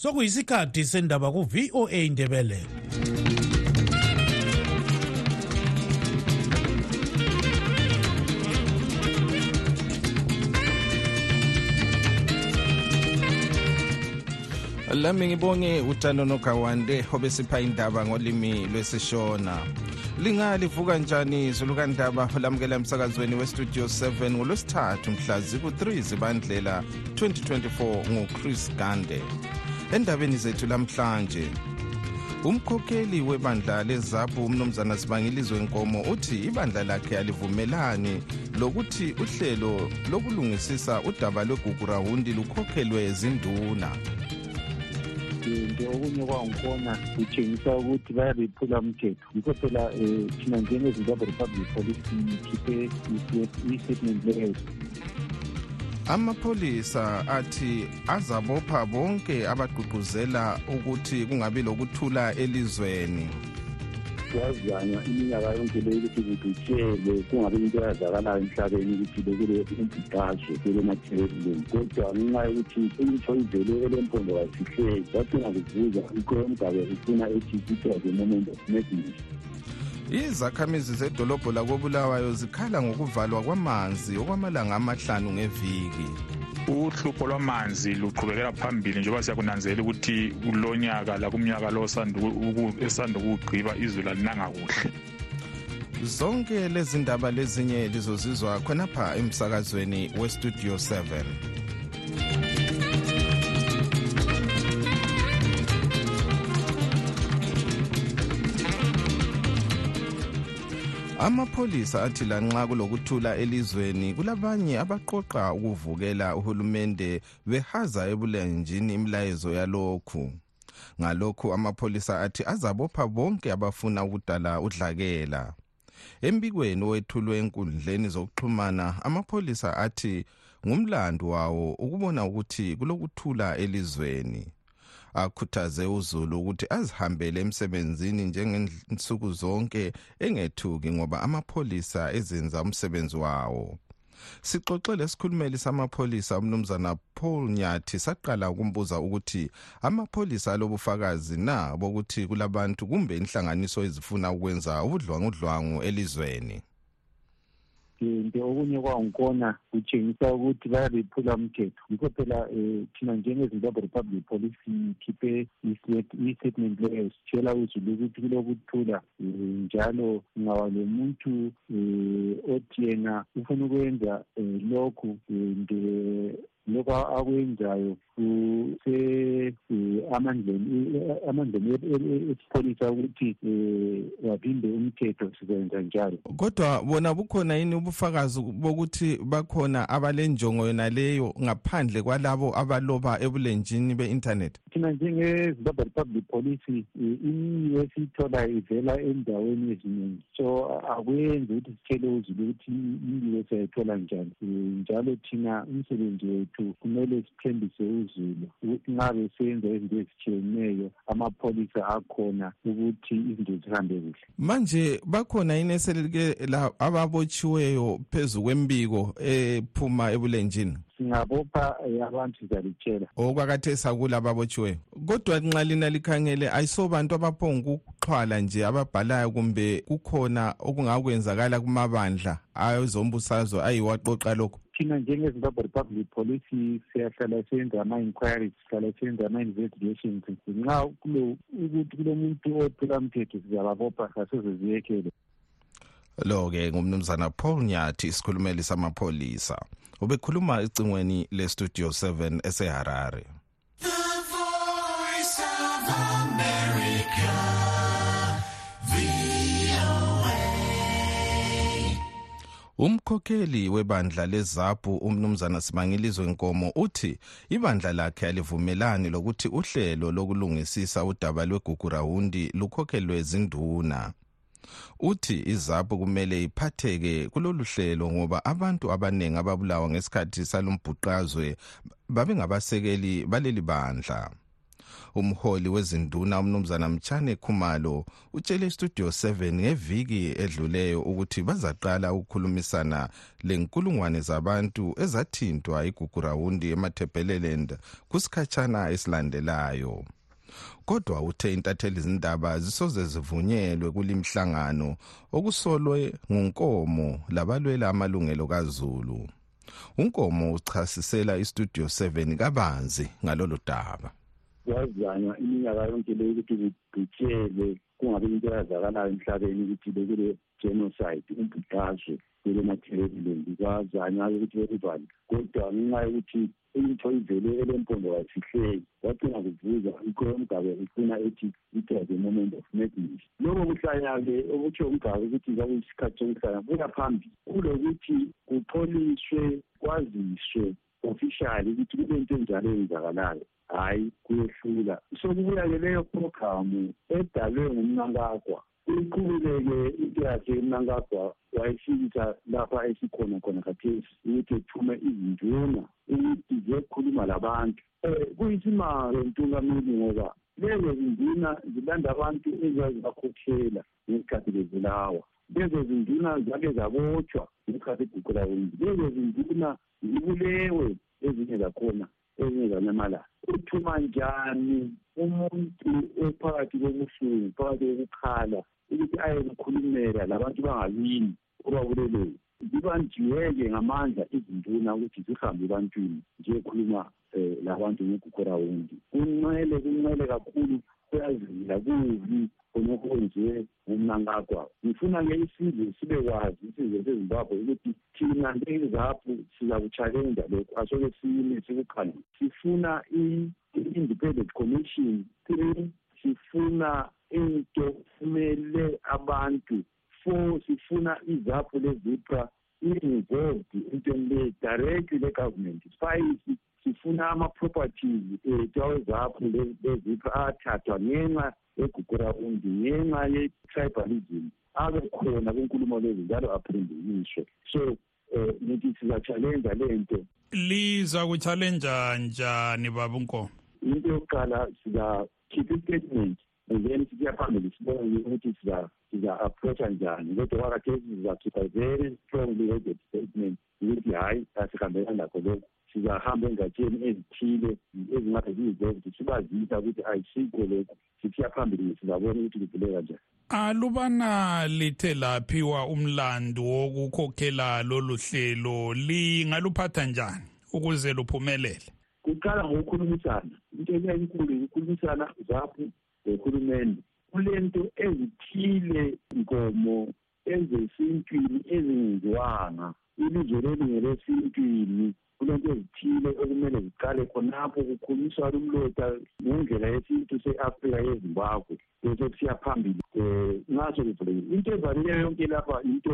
sokuyisikhathi sendaba ku-voa indebele lami ngibonge utshanono gawande obesipha indaba ngolimi lwesishona. Lingalivuka njani zulukandaba? Lamukela emsakazweni westudio 7 ngolwesithathu mhla ziku-3 zibandlela 2024 nguchris gande. Endabeni zethu lamhlanje. Umkhokheli webandla lezabu umnumzana sibangilizwe nkomo uthi ibandla lakhe alivumelani lokuthi uhlelo lokulungisisa udaba lwegugurawundi lukhokhelwe zinduna. Into okunye kwangkhona kutshengisa ukuthi bayabephula umthetho. Yikho phela um thina njengezimbabwe republic police sikhiphe i-statement leyo amapholisa athi azabopha bonke abagqugquzela ukuthi kungabi lokuthula elizweni. Siyazama iminyaka yonke leyo ukuthi kudutshele kungabi into eyazakalayo emhlabeni ukuthi bekule umbhiqazwe kulematherelism kodwa ngenxa yokuthi imitsho ivele elempondo kasihleki kwacina kuvuza ikho umgabe ufuna ethi it was a moment of madness izakhamizi zedolobho lakobulawayo zikhala ngokuvalwa kwamanzi okwamalanga amahlanu ngeviki. Uhlupho lwamanzi luqhubekela phambili njengoba siyakunanzelela ukuthi kulonyaka lakumnyaka lo esanda ukuwugqiba izulu alinanga kuhle. Zonke lezi ndaba lezinye lizozizwa khonapha emsakazweni westudio 7 amapholisa athi lanxa kulokuthula elizweni kulabanye abaqoqa ukuvukela uhulumende behaza ebulenjini imilayezo yalokhu. Ngalokhu amapholisa athi azabopha bonke abafuna ukudala udlakela. Embikweni owethulwe enkundleni zokuxhumana amapholisa athi ngumlando wawo ukubona ukuthi kulokuthula elizweni. Akhuthaze uzulu ukuthi azihambele emsebenzini njengensuku zonke engethuki ngoba amapholisa ezenza umsebenzi wawo. Sixoxe lesikhulumeli samapholisa umnumzana paul nyathi saqala ukumbuza ukuthi amapholisa alobufakazi na bokuthi kulabantu kumbe inhlanganiso ezifuna ukwenza ubudlwangudlwangu elizweni? Into okunye kwangkhona kutshengisa ukuthi bayabephula umthetho. Yikho phela um thina njengezimbabwe republic police sikhiphe i-statement leyo sitshela uzulu ukuthi kulokuthula um njalo ngaba lomuntu um othi yena ufuna ukwenza um lokhu and lokhu akwenzayo kuse amandleni amandleni esipholisa ukuthi um waphinde umthetho sikwenza njalo. Kodwa bona bukhona yini ubufakazi bokuthi bakhona abalenjongo yona leyo ngaphandle kwalabo abaloba ebulenjini be-internet? Thina njengezimbabwe republic police imiyo esiyitholayo ivela endaweni eziningi so akwenzi ukuthi sitshele uzulu ukuthi imiyo siyayithola njani. Njalo thina umsebenzi wethu kumele sithembise uzulu ukuthi nxa besenza izinto ezitshiyeneyo amapholisa akhona ukuthi izinto zihambe kuhle. Manje bakhona yini eselike ababotshiweyo phezu kwembiko ephuma ebulenjini? Singabopha abantu sizalitshela. Okwakathesi akula ababotshiweyo kodwa nxa lina likhangele ayisobantu abaphongukuxhwala nje ababhalayo kumbe kukhona okungakwenzakala kumabandla awezombusazwe ayiwaqoqa lokho thina njengezimbabwe republic police siyahlala siyenza ama-inquiries sihlala siyenza ama-investigations nxa kulo ukuthi kulomuntu ophula mthetho sizababopha kasoze ziyekele lo-ke ngumnumzana paul nyathi isikhulumeli samapholisa. Ubekhuluma ecingweni lestudio 7 eseharare. Umkhokheli webandla lezabu umnumzana simangilizwe nkomo uthi ibandla lakhe alivumelani lokuthi uhlelo lokulungisisa udaba lwegugurawundi lukhokhelwe zinduna. Uthi izabu kumele iphatheke kulolu hlelo ngoba abantu abaningi ababulawa ngesikhathi salombhuqazwe babengabasekeli baleli bandla umholi wezinduna umnumzana mchane khumalo utshele istudio 7 ngeviki edluleyo ukuthi bazaqala ukukhulumisana lenkulungwane zabantu ezathintwa igugurawundi emathebheleland kusikhatshana esilandelayo. Kodwa uthe intatheli zindaba zisoze zivunyelwe kulimhlangano okusolwe ngunkomo labalwela amalungelo kazulu. Unkomo uchasisela istudio 7 kabanzi ngalolu daba. Kwazanywa iminyaka yonke leyo ukuthi kugitshelwe kungabe into eyazakalayo emhlabeni ukuthi bekule genocide umbhidazwe kule matheleland kwazanywa ukuthi bekubani kodwa ngenxa yokuthi into ivele elempondo kayifihleki kwacina kuvuza ikho umgabe ifuna ethi it was a moment of madness. Lokho kuhlanya-ke okutsho umgabe ukuthi kwakuyisikhathi sokuhlanya buya phambili kulokuthi kuxoliswe kwaziswe officially ukuthi kule nto enjalo eyenzakalayo hhayi kuyehlula. Sokubuya-ke leyo programu edalwe ngumnankagwa uyiqhubile-ke into yakhe umnankagwa wayefikisa lapha esikhona khona khathesi ukuthi ethume izinduna ukuthi ziyokhuluma labantu. Um kuyisimanga ntungameli ngoba lezo zinduna zilanda abantu ezazibakhokhela ngesikhathi bezulawa lezo zinduna zake zabotshwa ngesikhathi egugula wendi lezo zinduna zibulewe ezinye zakhona ezinye zanyamalala uthuma njani umuntu ophakathi kobuhlungu phakathi kokukhala ukuthi ayekukhulumela labantu bangakini obabuleleyo zibanjiwe-ke ngamandla izinduna ukuthi zihambe ebantwini ziyokhuluma um labantu ngegugurawundi kuncele kuncele kakhulu kuyazila kubi khonokho kwenziwe ngumnankagwa ngifuna-ke isizwe sibe kwazi isizwe sezimbabwe ukuthi thina njengezaphu siza kutshalenja lokhu asoke sime sikukhangele sifuna i-independent commission three sifuna into kumele abantu four sifuna izaphu lezipra i-involved entweni le directly le-government five sifuna ama-properties ethu awezaphu lezipra athathwa ngenxa yegugurawundi ngenxa ye-tribalism abe khona kwinkulumo lezi njalo aphendukiswe so um ngithi sizatshalenja le nto. Liza kutshalenja njani baba unkomo? Into yokuqala sizakhipha i-statement and then sisiya phambili sibone ukuthi siza-approacha njani kodwa kwakathesi sizakhipha very strongly worded statement ukuthi hhayi asihambelani lakho lokhu sizahamba engatsheni ezithile ezingabe ziyizekuthi sibazisa ukuthi ayisikho lokhu sithiya phambili sizabona ukuthi kuvuleka kanjani alubana lithe laphiwa umlando wokukhokhela lolu hlelo. Lingaluphatha njani ukuze luphumelele? Kuqala ngokukhulumisana. Into enkulu ukukhulumisana zaphulohulumende kulento ezithile nkomo ezesintwini ezingenziwanga ilizwe leli ngelesintwini kulento ezithile okumele ziqale khonapho kukhulumiswa lumlota ngendlela yesintu se-afrika yezimbabwe. Bese kusiya phambili um ngaso kuvulekile into evalileyo yonke lapha into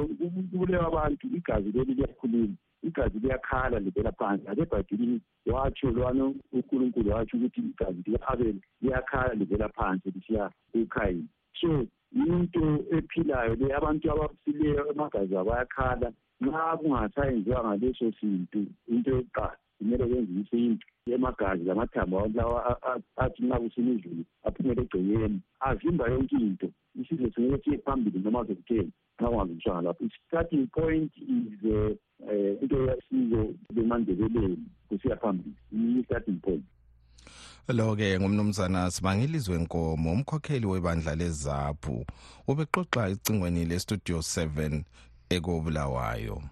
kubulewa abantu igazi leli liyakhuluma igazi liyakhala livela phansi. Ake ebhayibhilini watsho lwana unkulunkulu watsho ukuthi igazi lika-abeli liyakhala livela phansi lisiya kukhayini so into ephilayo le. Abantu abafileyo emagazi abo ayakhala. Nxa kungasayenziwa ngaleso sintu into yokuqala kumele kwenziwe isintu emagazi lamathambo abantu lawa athi nxa kusina izulu aphumele egcekeni. Avimba yonke into. Isizwe singeke siye phambili noma sekutheni nxa kungalungiswanga lapho i-starting point is um into yasiko lemandebeleni kusiya phambili. I-starting point? Lo-ke ngumnumzana sibangilizwe nkomo umkhokheli webandla lezaphu ubexoxa icingweni lestudio 7 ekobulawayo.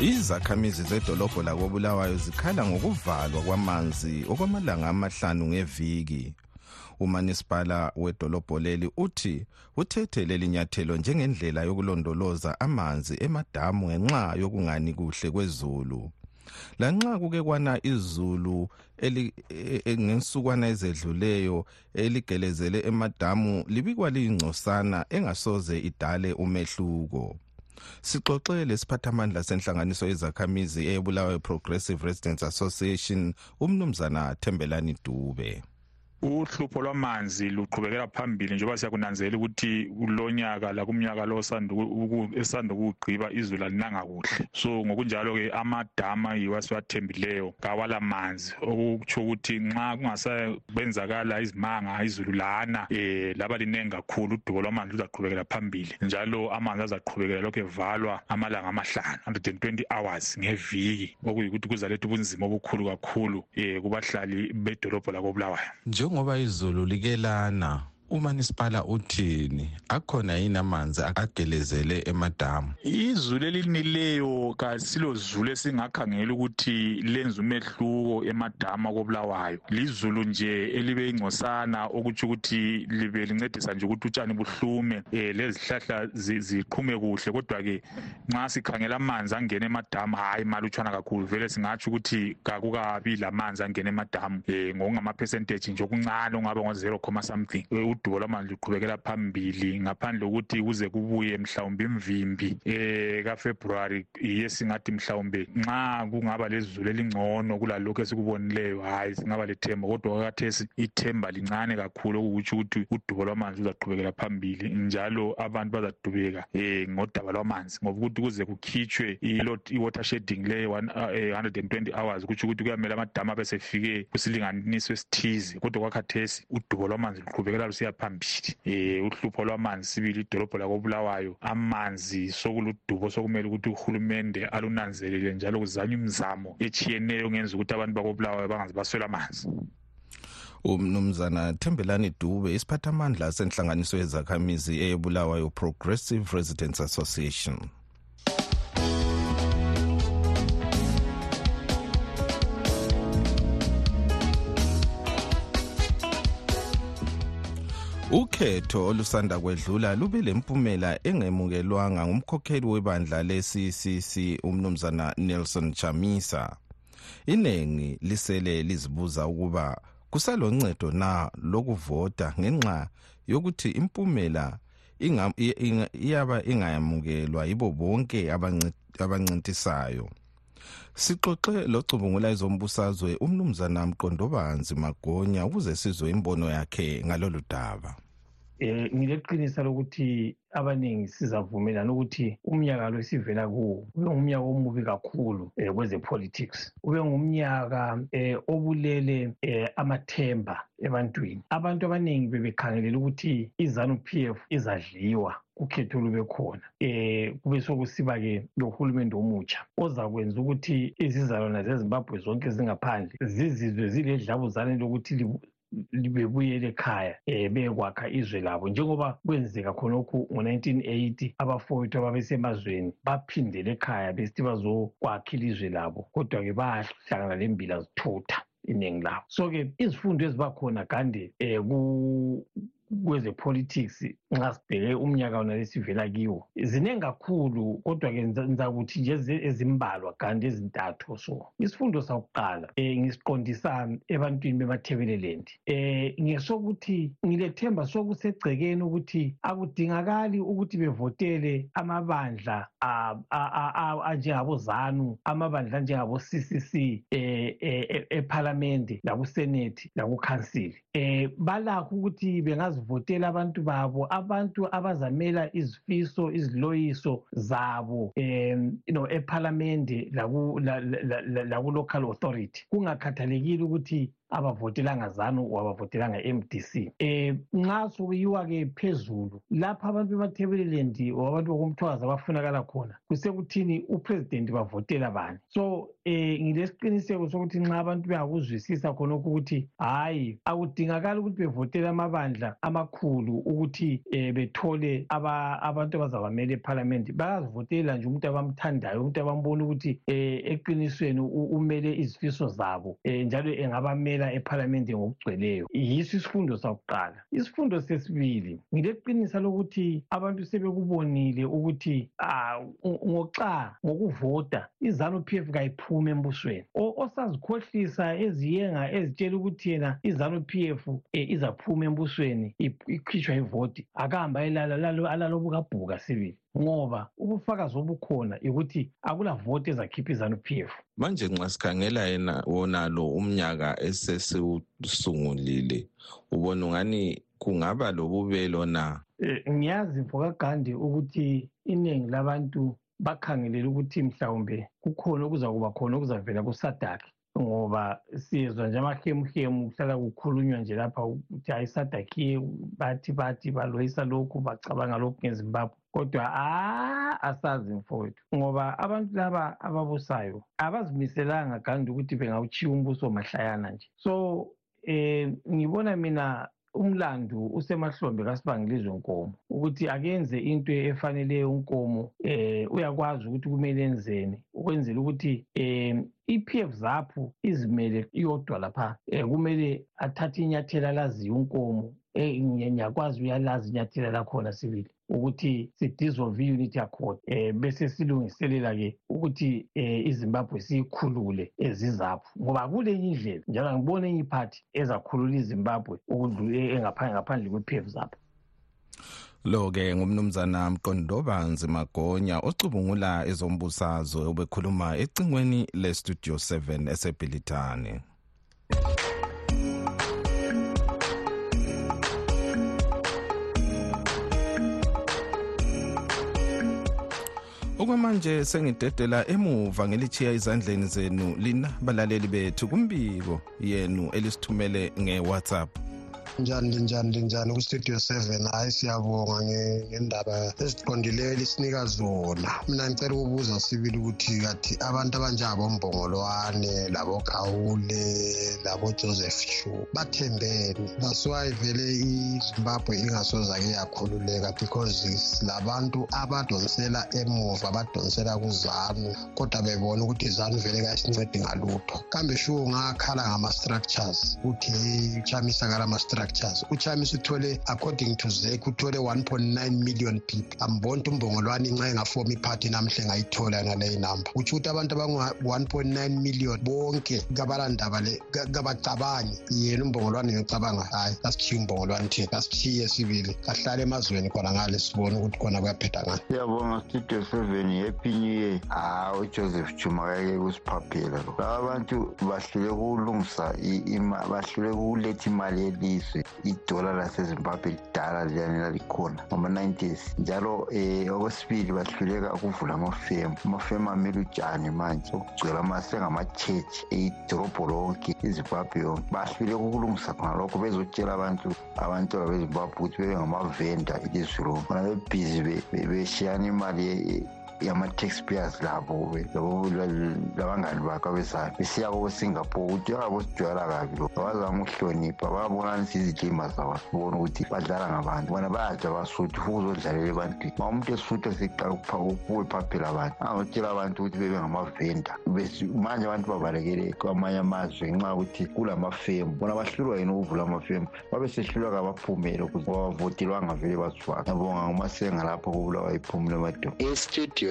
Izakhamizi zedolobho lakobulawayo zikhala ngokuvalwa kwamanzi okwamalanga amahlanu ngeviki. Umanisipala wedolobho leli uthi uthethe leli nyathelo njengendlela yokulondoloza amanzi emadamu ngenxa yokungani kuhle kwezulu. Lanxa kuke kwana izulu ngensukwana ezedluleyo eligelezele emadamu libikwa liyingcosana engasoze idale umehluko. Sixoxe lesiphathamandla senhlanganiso yezakhamizi eyebulawayo progressive residents association umnumzana thembelani dube. Uhlupho lwamanzi luqhubekela phambili njengoba siyakunanzelela ukuthi kulonyaka lakumnyaka lo esanda ukuwugqiba izulu alinanga kuhle. So ngokunjalo-ke amadama yiwo asiwathembileyo kawala manzi. Okutsho ukuthi nxa kungasakwenzakala izimanga izulu lana um laba linengi kakhulu udubo lwamanzi luzaqhubekela phambili. Njalo amanzi azaqhubekela lokhu evalwa amalanga amahlanu 120 hours ngeviki. Okuyikuthi kuzaletha ubunzima obukhulu kakhulu um kubahlali bedolobho lakobulawayo. Njengoba izulu likelana. Umanisipala uthini? Akhona yini amanzi agelezele emadamu? Izulu elinileyo kasilo zulu esingakhangela ukuthi lenza umehluko emadamu akobulawayo lizulu nje elibe ingcosana okutsho ukuthi libe lincedisa nje ukuthi utshani buhlume um lezihlahla ziqhume kuhle. Kodwa-ke nxa sikhangela amanzi angena emadamu hhayi malutshwana kakhulu. Vele singatsho ukuthi kakukabi lamanzi angena emadamu um ngokungama-percentage nje okuncane ongaba ngo-zero comma something. Udubo lwamanzi luqhubekela phambili ngaphandle kokuthi kuze kubuye mhlawumbe imvimbi eh kaFebruary yiye singathi mhlawumbe nxa kungaba lezulu elingcono kulalokho esikubonileyo hayi singaba lethemba. Kodwa kakathesi ithemba lincane kakhulu okukutsho ukuthi udubo lwamanzi luzaqhubekela phambili njalo abantu bazadubeka eh ngodaba lwamanzi. Ngoba ukuthi kuze kukhitshwe i-water shedding le 120 hours kutsho ukuthi kuyamele amadama abesefike kusilinganiso esithize kodwa kwakhathesi udubo lwamanzi luqhubekela lusiya phambili. Eh uhlupho lwamanzi sibili idolobho lakobulawayo. Amanzi sokuludubo sokumele ukuthi uhulumende alunanzelele njalo kuzanywe imizamo echiyeneyo ngenza ukuthi abantu bakobulawayo bangaze baswela amanzi. Umnumzana thembelani dube isiphathamandla senhlanganiso yezakhamizi eyebulawayo progressive residents association. Ukhetho olusanda kwedlula lube lempumela engemukelwanga ngumkhokheli webandla le-ccc umnumzana nelson chamisa. Iningi lisele lizibuza ukuba kusaloncedo na lokuvota ngenxa yokuthi impumela iyaba ingayamukelwa yibo bonke abancintisayo? Sixoxe locubungula ezombusazwe umnumzana mqondobanzi magonya ukuze sizwe imbono yakhe ngalolu daba. Eh ngileqinisa lokuthi abaningi sizavumelana ukuthi umnyaka lo esivela kuwo ube ngumnyaka omubi kakhulu eh, kweze-politics. Ube ngumnyaka eh, obulele eh, amathemba ebantwini. Abantu abaningi bebekhangelela ukuthi izanu p f izadliwa. Ukhetho lube khona. Eh kube sokusiba-ke lohulumende omutsha ozakwenza ukuthi izizalwana zezimbabwe zonke zingaphandle zizizwe ziledlabuzane lokuthi bebuyele ekhaya um bekwakha izwe labo. Njengoba kwenzeka khonokhu ngo-1980 abafowethu ababesemazweni baphindele ekhaya besithi bazokwakha ilizwe labo kodwa-ke bahlangana lembila zithutha iningi labo. So-ke izifundo ezibakhona gande um kweze-politics nxa sibheke umnyaka wona lesivela kiwo ziningi kakhulu kodwa-ke ngizakuthi nje ezimbalwa kanti ezintathu so isifundo sakuqala um ngisiqondisa ebantwini bemathebeleland um ngesokuthi ngilethemba sokusegcekeni ukuthi akudingakali ukuthi bevotele amabandla anjengabozanu amabandla anjengabo-c c c um ephalamende lakusenethi lakukhansili um balakho ukuthi bengazivotela abantu babo abantu abazamela izifiso iziloyiso zabo um you know ephalamende laku-local authority. Kungakhathalekile ukuthi abavotelanga zanu wabavotelanga MDC eh nxa sokuyiwa-ke phezulu lapha abantu bemathebeleland wabantu bokumthwaza abafunakala khona kusekuthini upresident bavotela bani? So eh ngilesiqiniseko sokuthi nxa abantu bengakuzwisisa khonokho ukuthi hhayi akudingakali ukuthi bevotele amabandla amakhulu ukuthi eh bethole abantu abazabamela ephalamende bayazivotela nje umuntu abamthandayo umuntu abambona ukuthi eh eqinisweni umele izifiso zabo eh njalo engabamela ukungena ephalamende ngokugcweleyo. Yiso isifundo sakuqala. Isifundo sesibili ngileqinisa lokuthi abantu sebekubonile ukuthi ngoxa ngokuvota izanu p f kayiphume embusweni. Osazikhohlisa eziyenga ezitshela ukuthi yena izanu p f izaphuma embusweni ikhitshwa ivoti akahamba alalo bukabhuka sibili ngoba ubufakazi obukhona ukuthi akula voti ezakhipha izanu-p f. Manje nxa sikhangela yena wonalo umnyaka esesiwusungulile ubona ungani kungaba lobubelo na? Um ngiyazi mfokagandi ukuthi iningi labantu bakhangelele ukuthi mhlawumbe kukhona okuzakuba khona okuzavela kusadaki ngoba siyezwa nje amahemuhemu kuhlala kukhulunywa nje lapha ukuthi hayi sadakhiye bathi bathi baloyisa lokhu bacabanga lokhu ngezimbabwe. Kodwa a asazi mfowethu ngoba abantu laba ababusayo abazimiselanga gandi ukuthi bengawuchiya umbuso mahlayana nje. So um ngibona mina umlandu usemahlombe kasibangilizwe nkomo ukuthi akenze into efaneleyo unkomo eh uyakwazi ukuthi kumele enzeni ukwenzela ukuthi eh i-PF zaphu izimele iyodwa lapha eh kumele athathe inyathela alaziyo unkomo eh ngiyakwazi uyalazi inyathela lakhona sibili. Ukuthi sidissolve i-unity accord eh bese silungiselela-ke ukuthi eh izimbabwe siyikhulule ezizapho ngoba kulenye indlela njalo angibona enye iphathi ezakhulula izimbabwe ngaphandle kwe-p f zapho lo-ke ngumnumzana mqondobanzi magonya ocubungula ezombusazwe obekhuluma ecingweni le-studio 7 esebhilitane okwamanje sengidedela emuva ngelichiya izandleni zenu lina balaleli bethu kumbiko yenu elisithumele nge-whatsapp njani linjani linjani kustudio 7 hayi siyabonga ngendaba eziqondileyo elisinika zona mina ngicela ukubuza sibili ukuthi kathi abantu abanjengabombongolwane labokhawule labojoseph chu bathembeni basiwayi vele izimbabwe ingasozake yakhululeka because labantu abadonsela emuva badonsela kuzanu kodwa bebona ukuthi izanu vele kayisincedi ngalutho. Kambe shuwo ngakhala ngama-structures ukuthi hey uchamisa kalama-structures structures uchamisa uthole according to zek uthole 1.9 million people. Ambona ukuthi umbongolwane inxa engafoma iphathi namhle engayithola naleyi number. Utsho ukuthi abantu abangu-1.9 million bonke kabalandaba le kabacabangi. Yena umbongolwane ngiyocabanga hhayi kasithiye umbongolwane thina kasithiye sibili. Kahlale emazweni khona ngale sibone ukuthi khona kuyaphetha ngani. Siyabonga studio seven happy new year. Hayi ujoseph juma kake kusiphaphela lo laba bantu bahlule kulungisa bahlule kuletha imali yelizwe. Idola lasezimbabwe lidala liyani lalikhona ngama-90s njalo um okwesibili bahluleka ukuvula amafemu. Amafemu amele utshani manje okugcwela masengama-chechi idorobho lonke izimbabwe yonke. Bahluleka ukulungisa khona lokho bezotshela abantu abantwana bezimbabwe ukuthi bebe ngamavenda ilizwe lonke. Bona bebhizi beshiyana imali yama-taxpayers labo labangani bakho abesayo besiya ko-singapore ukuthi abosijwayela kabi lo abazama ukuhlonipha bayabonanisa izilima zabo sibona ukuthi badlala ngabantu. Bona bayajwa basuthi ufuna ukuzodlalela ebantwini. Ma umuntu esuthi eseqala ukuphaphela abantu. Angotshela abantu ukuthi bebe ngamavenda. Manje abantu babalekele kwamanye amazwe ngenxa yokuthi kulamafemu. Bona bahlulwa yini ukuvula amafemu? Babe sehlulwa kabaphumele ukuze bavotelwanga vele baswaka ngabonga ngumasenga lapho kubulawa iphumulo emadoda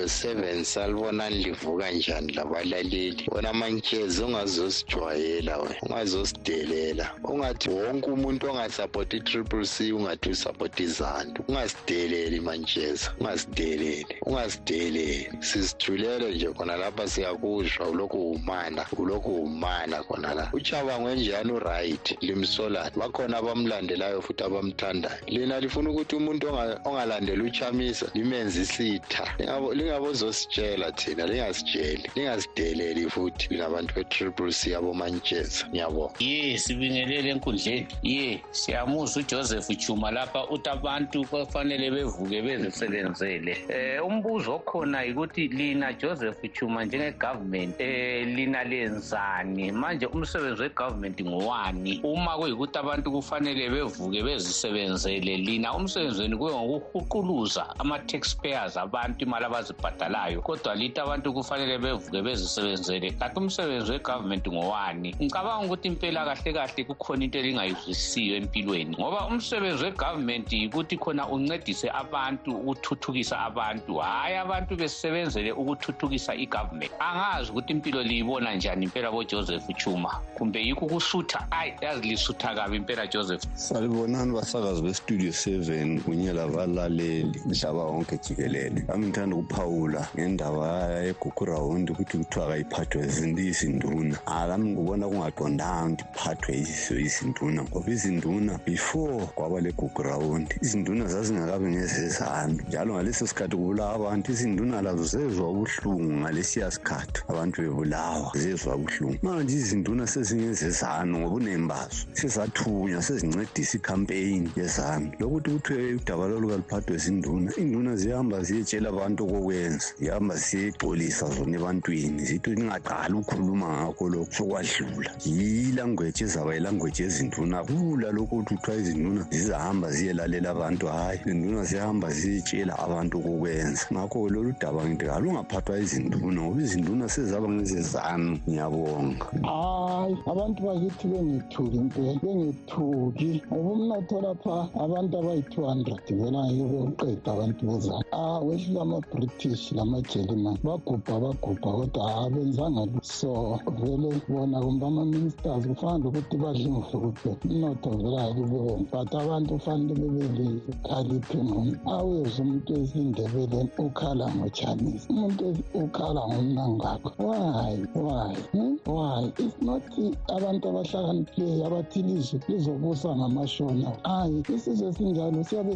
istudio 7 salibona livuka njani labalaleli? Wona mantshezi ungazosijwayela wena ungazosidelela. Ungathi wonke umuntu ongasapoti i-triple c ungathi usapoti izantu ungasideleli mantsheza ungasideleli ungasideleli. Sizithulele nje khona lapha siyakuzwa ulokhu umana ulokhu umana khona la. Uchabango enjani uright limsolani? Bakhona abamlandelayo futhi abamthandayo. Lina lifuna ukuthi umuntu ongalandeli uchamisa limenze isitha lingabozositshela thina lingasitsheli lingasideleli futhi lingabantu be-triple c abomantsheza ngiyabonga. Ye sibingelele enkundleni. Ye siyamuzwa ujoseph chuma lapha uthi abantu kufanele bevuke bezisebenzele. Um umbuzo okhona yikuthi lina joseph chuma njenge-government um lina lenzani? Manje umsebenzi we-government ngowani? Uma kuyikuthi abantu kufanele bevuke bezisebenzele lina umsebenzi wenu kuye ngokuhuquluza ama-taxpayers abantu imali elibhadalayo kodwa lithi abantu kufanele bevuke bezisebenzele. Kanti umsebenzi wegovernment ngowani? Ngicabanga ukuthi impela kahle kahle kukhona into elingayizwisisiyo empilweni ngoba umsebenzi wegovernment yikuthi khona uncedise abantu ukuthuthukisa abantu. Hhayi abantu besebenzele ukuthuthukisa igovernment. Angazi ukuthi impilo liyibona njani impela bojoseph chuma kumbe yikho ukusutha. Ayi yazi lisutha kabi impela joseph. Salibonani basakazi bestudio seven kunye labalaleli mhlaba wonke jikelele. Ami ngithanda ukuphawula ngendaba yegugurawundi ukuthi kuthiwa kayiphathwe izinduna. Alami ngibona kungaqondanga iphathwe yizo izinduna ngoba izinduna before kwaba legugurawundi izinduna zazingakabi ngezezanu. Njalo ngaleso sikhathi kubulawa abantu izinduna lazo zezwa ubuhlungu ngalesiya sikhathi abantu bebulawa zezwa ubuhlungu. Manje izinduna sezingezezanu ngobunembi bazo sezathunywa sezincedisa ikhampeyini yezanu. Lokuthi kuthiwe udaba lolu kaluphathwe zinduna induna ziyahamba ziyetshela abantu okokwenza zihamba ziyexolisa zona ebantwini. Zithi ningaqali ukukhuluma ngakho lokhu sokwadlula. Yilangweji ezaba yilangweji ezinduna kula lokhu ukuthi kuthiwa izinduna zizahamba ziyelalela abantu hhayi izinduna ziyahamba ziyetshela abantu okokwenza ngakho lolu daba ngithi kalungaphathwa izinduna ngoba izinduna sezaba ngezezanu. Ngiyabonga. Hayi abantu bakithi bengethuki impela bengethuki ngoba umnotho lapha abantu abayi-two hundred vela ngeke bewuqeda abantu bezana ah wehlula ama-british lama-german bagubha bagubha kodwa abenzanga so vele bona kumbe ama-ministers kufanele ukuthi badle imhlukuphe umnotho vele ayikubeni but abantu kufanele bebe lekhaliphi ngoni awezwa umuntu esindebeleni ukhala ngochinese umuntu ukhala ngomnangakho why? Why? Hmm? why? It's not abantu abahlakaniphileyo abathi ilizwe lizobusa ngamashona hayi isizwe siyabe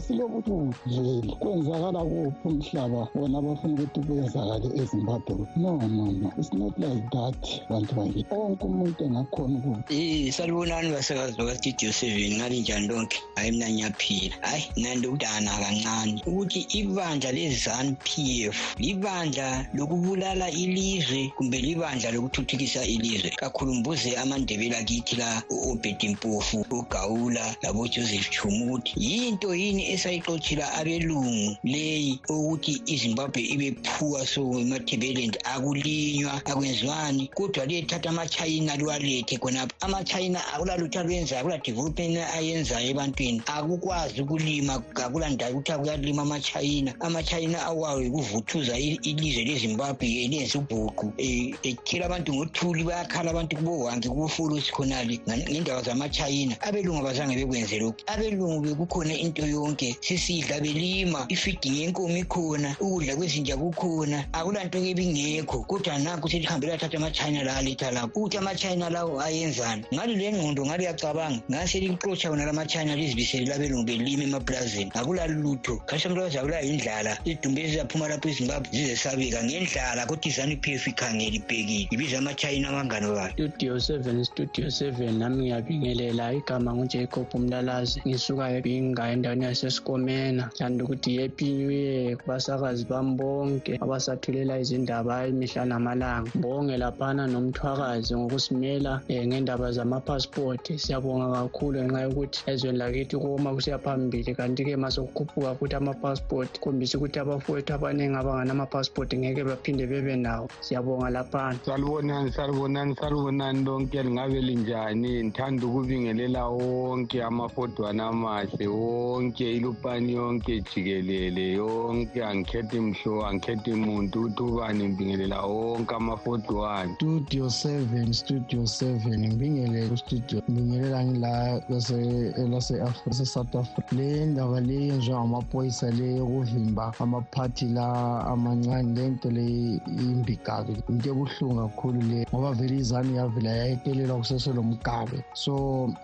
kwenzakala kuphi umhlaba? Wona abafuna ukuthi kwenzakale ezimbabwe. No no no. It's not like that bantu bakithi wonke umuntu engakhona ukuba um salibonani basakazi bakastudio seven ngali njani lonke hayi mna ngiyaphila. Hayi nandi ukudana kancane. Ukuthi ibandla le-zanu p f libandla lokubulala ilizwe kumbe libandla lokuthuthukisa ilizwe. Kakhulu mbuze amandebela akithi la u-obedi mpofu ugawula labojoseph chuma ukuthi yinto yini esayixotshela abelungu leyi ukuthi izimbabwe ibe phuwa so emathebelendi akulinywa akwenziwani kodwa liyethatha amachayina liwalethe khonapho. Amachayina akulalutho alwenzayo akula development ayenzayo ebantwini. Akukwazi ukulima akulandawo ukuthi akuyalima amachayina amachayina awayo yikuvuthuza ilizwe lezimbabwe lenze ubhuqu. Um ekhela abantu ngothuli bayakhala abantu kubowange kubofolosi khonale ngendaba zamachayina abelungu abazange bekwenze lokhu. Abelungu bekukhona into yonke. Sisidla belima ifiding yenkomo ikhona ukudla kwezinja kukhona. Akulanto kebingekho kodwa nanku selihambe lathatha amachayina la aletha lapho ukuthi amachayina lawo ayenzani? Ngalo le ngqondo ngaliyacabanga ngaselixotsha wona la machayina lizibisele labelungu belima emaplazini akulalutho khasamlazi akula yindlala izidumbu ezizaphuma lapho ezimbabwe zizesabeka ngendlala kodwa izanu p f ikhangele ibhekile. Ibiza amachayina abangani bayo studio seven studio seven. Nami ngiyabingelela igama ngujacob umlalazi ngisuka ebinga endaweni yasesikomena. Thanda ukuthi happy new year kubasakazi bami bonke abasathulela izindaba imihla namalanga. Bonge laphana nomthwakazi ngokusimela um ngendaba zamapassport. Siyabonga kakhulu ngenxa yokuthi ezweni lakithi koma kusiya phambili kanti-ke ma sokukhuphuka futhi amapassport khombisa ukuthi abafowethu abaningi abanganamapassport ngeke baphinde bebe nawo. Siyabonga laphana. Salibonani salibonani salibonani lonke. Lingabe linjani? Ngithanda ukubingelela wonke amafodwana amahle wonke ilupani yonke jikelele yonke. Angikhethi mhlo angikhethi muntu ukuthi ubani ngibingelela wonke amafodwana studio seven studio seven ngibingelele kustudio ngibingelela ngila lase-south africa. Le ndaba le yenziwa ngamaphoyisa le yokuvimba amaphathi la amancane le nto le imbi kabi into ebuhlungu kakhulu le ngoba vele izanu yavela yayetelelwa kuseselomgabe so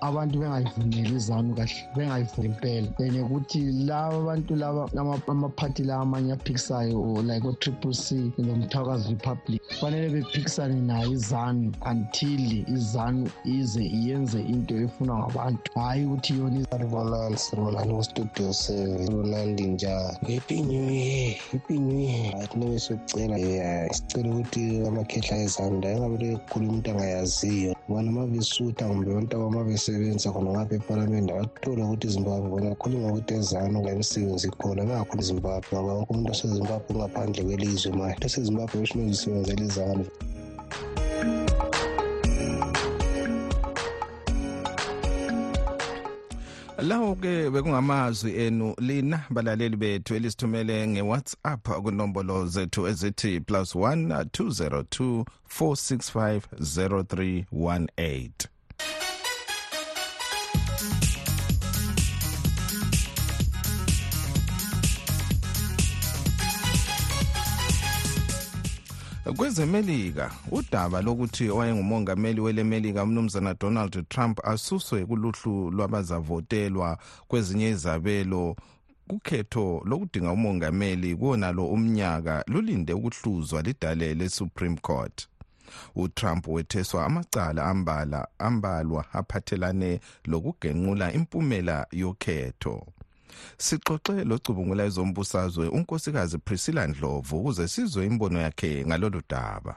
abantu bengayivumeli izanu kahle bengayivumeli impela and ukuthi laba abantu laba amaphathi la amanye aphikisayo like o-triple c lomthakazi republic kufanele bephikisane nayo izanu until izanu ize iyenze into efunwa ngabantu. Hhayi ukuthi yona salibonani salibonani kustudio seven. Salibonani njani happy new year happy new year. Hayi funeke sokucela sicela ukuthi amakhehla ezanu la engabe kukhuluma umuntu angayaziyo. Bona uma besutha kumbe abantu abama besebenza khona ngapha epalamende abathole ukuthi izimbabwe bona khuluma ukuthi ezanu la imisebenzi khona bengakhona izimbabwe ngoba wonke umuntu osezimbabwe ezimbabwe ngaphandle kwelizwe manje. Lesezimbabwe eshinozisebenzela izandla. Lawo ke bekungamazwi enu lina balaleli bethu elisithumele ngewhatsapp kunombolo zethu ezithi plus 1 202 465 0318 kwezemelika udaba lokuthi owayengumongameli welemelika umnumzana donald trump asuswe kuluhlu lwabazavotelwa kwezinye izabelo. Kukhetho lokudinga umongameli kuwonalo umnyaka lulinde ukuhluzwa lidale le-supreme court. Utrump wetheswa amacala ambala ambalwa aphathelane lokugenqula impumela yokhetho. Sixoxe locubungula ezombusazwe unkosikazi priscilla ndlovu ukuze sizwe imbono yakhe ngalolu daba.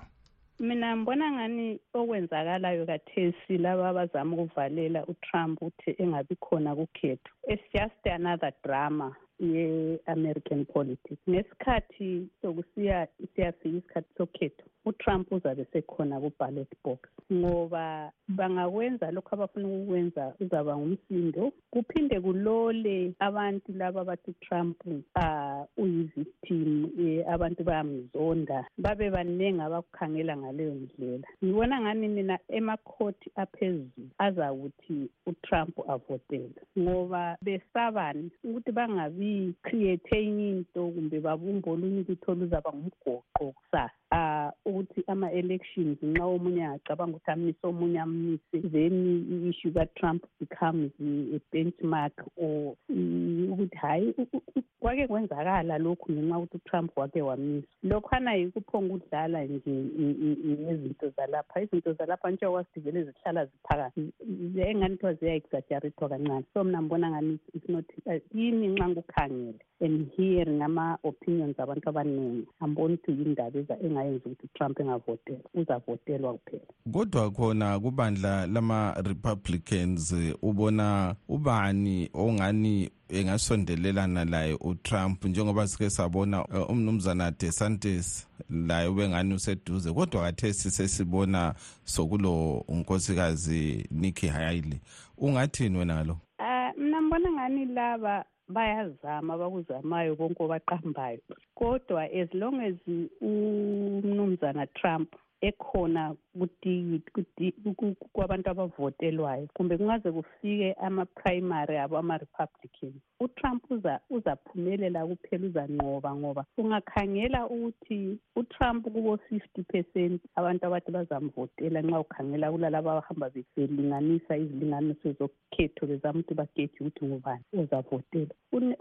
Mina ngibona ngani okwenzakalayo kathesi laba abazama ukuvalela utrump ukuthi engabi khona kukhetho? It's just another drama ye-american politics. Ngesikhathi sokusiya siyafika isikhathi sokhetho. Utrump uzabe sekhona ku-ballot box ngoba bangakwenza lokhu abafuna ukukwenza uzaba ngumsindo kuphinde kulole abantu laba abathi utrump uh, uyivictim eh, abantu bayamzonda babe baningi abakukhangela ngaleyo ndlela. Ngibona ngani mina emakhoti aphezulu azakuthi utrump avotele? Ngoba besabani ukuthi bangabi create enye into kumbe babumbe olunye ulutho oluzaba ngumgoqo kusasa. Uh, ukuthi ama-elections nxa omunye angacabanga ukuthi amise omunye amise then i-issue ka-trump becomes a benchmark or ukuthi hhayi kwake kwenzakala lokhu ngenxa yokuthi utrump wake wamisa. Lokhwana yikuphonga ukudlala nje ngezinto zalapha. Izinto zalapha njengoba sidivele zihlala ziphakathi. Engani kuthiwa ziya-exaggerethwa kancane. So mna ngibona ngani it's not yini nxa ngikukhangele and here ngama-opinions abantu abaningi. Amboni ukuthi yindaba engayenza ukuthi utrump engavotelwa uzavotelwa kuphela. Kodwa khona kubandla lama-republicans ubona ubani ongani engasondelelana laye utrump? Njengoba sike sabona uh, umnumzana desantis laye ubengani useduze kodwa kathesi sesibona sokulo unkosikazi nikki haley. Ungathini wena ngalo uh, mna ngibona ngani laba bayazama abakuzamayo konke obaqambayo. Kodwa as long as umnumzana trump ekhona kwabantu abavotelwayo kumbe kungaze kufike ama-primary abo ama-republican. Utrump uzaphumelela kuphela uzanqoba ngoba ungakhangela ukuthi utrump kubo-fifty percent abantu abathi bazamvotela nxa ukhangela kulalaba abahamba belinganisa izilinganiso zokhetho bezama ukuthi bageje ukuthi ngubani ozavotela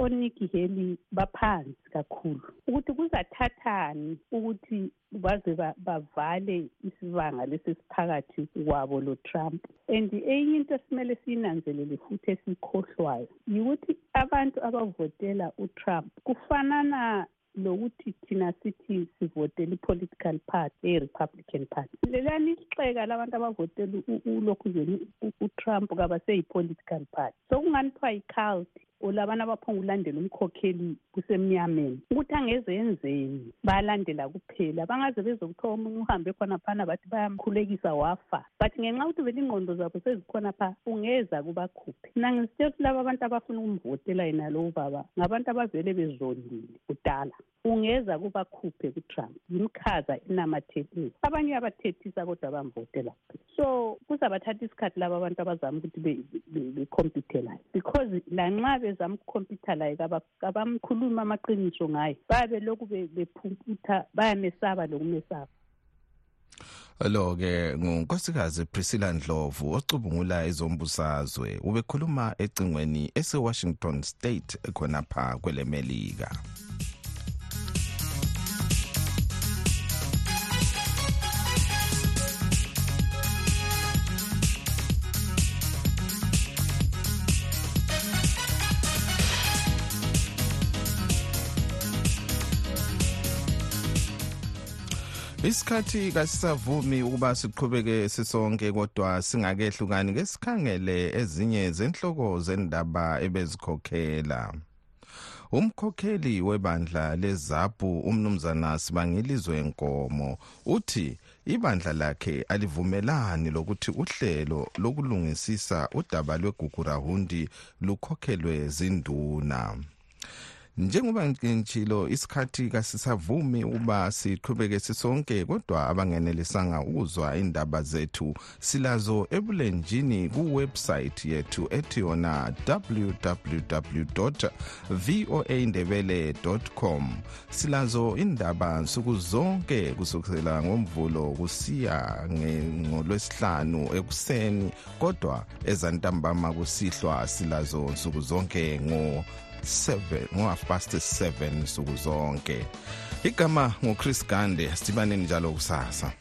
oniki heli baphansi kakhulu ukuthi kuzathathani ukuthi baze bavale isibanga lesi siphakathi kwabo lo-trump and enye into esimele siyinanzelele futhi esiyikhohlwayo yikuthi abantu abavotela utrump kufanana lokuthi thina sithi sivotela i-political party eyi-republican party. Leliyani isixeka labantu abavotela ulokhuzeni utrump kabaseyi-political party. Sokungani kuthiwa yi-cult? Olabana abaphonga ulandela umkhokheli kusemnyameni. Ukuthi angeze enzeni bayalandela kuphela. Bangaze bezokuthiwa omunye uhambe khonaphana bathi bayamkhulekisa wafa. But ngenxa yokuthi vele ingqondo zabo sezikhona pha ungeza kubakhuphe mina ngisitshe ukuthi laba abantu abafuna ukumvotela yena lowu baba ngabantu abavele bezondile kudala. Ungeza kubakhuphe kutrump yimkhaza inamathethisa abanye abathethisa kodwa bamvotela. So kuzabathatha isikhathi laba abantu abazama ukuthi bekhompithe layo because lanxa bezama ukukhompyutha laye abamkhulumi amaqiniso ngaye. Bayabe lokhu bephumputha bayamesaba lokumesaba. Lo-ke ngunkosikazi priscilla ndlovu ocubungula ezombusazwe. Ubekhuluma ecingweni ese-washington state khonapha kwelemelika isikhathi kasisavumi ukuba siqhubeke sisonke kodwa singakehlukani ke sikhangele ezinye zenhloko zendaba ebezikhokhela. Umkhokheli webandla lezaphu umnumzana sibangilizwe nkomo uthi ibandla lakhe alivumelani lokuthi uhlelo lokulungisisa udaba lwegugurahundi lukhokhelwe zinduna. Njengoba ngitshilo isikhathi kasisavumi uba siqhubeke sisonke kodwa abangenelisanga ukuzwa indaba zethu silazo ebulenjini kuwebsite yethu ethi yona www voa com. Silazo indaba nsuku zonke kusukela ngomvulo kusiya ngolwesihlanu ekuseni kodwa ezantambama kusihlwa silazo nsuku zonke ngo 7 ngo-half past 7 suku zonke. Igama nguchris gande sidibaneni njalo kusasa.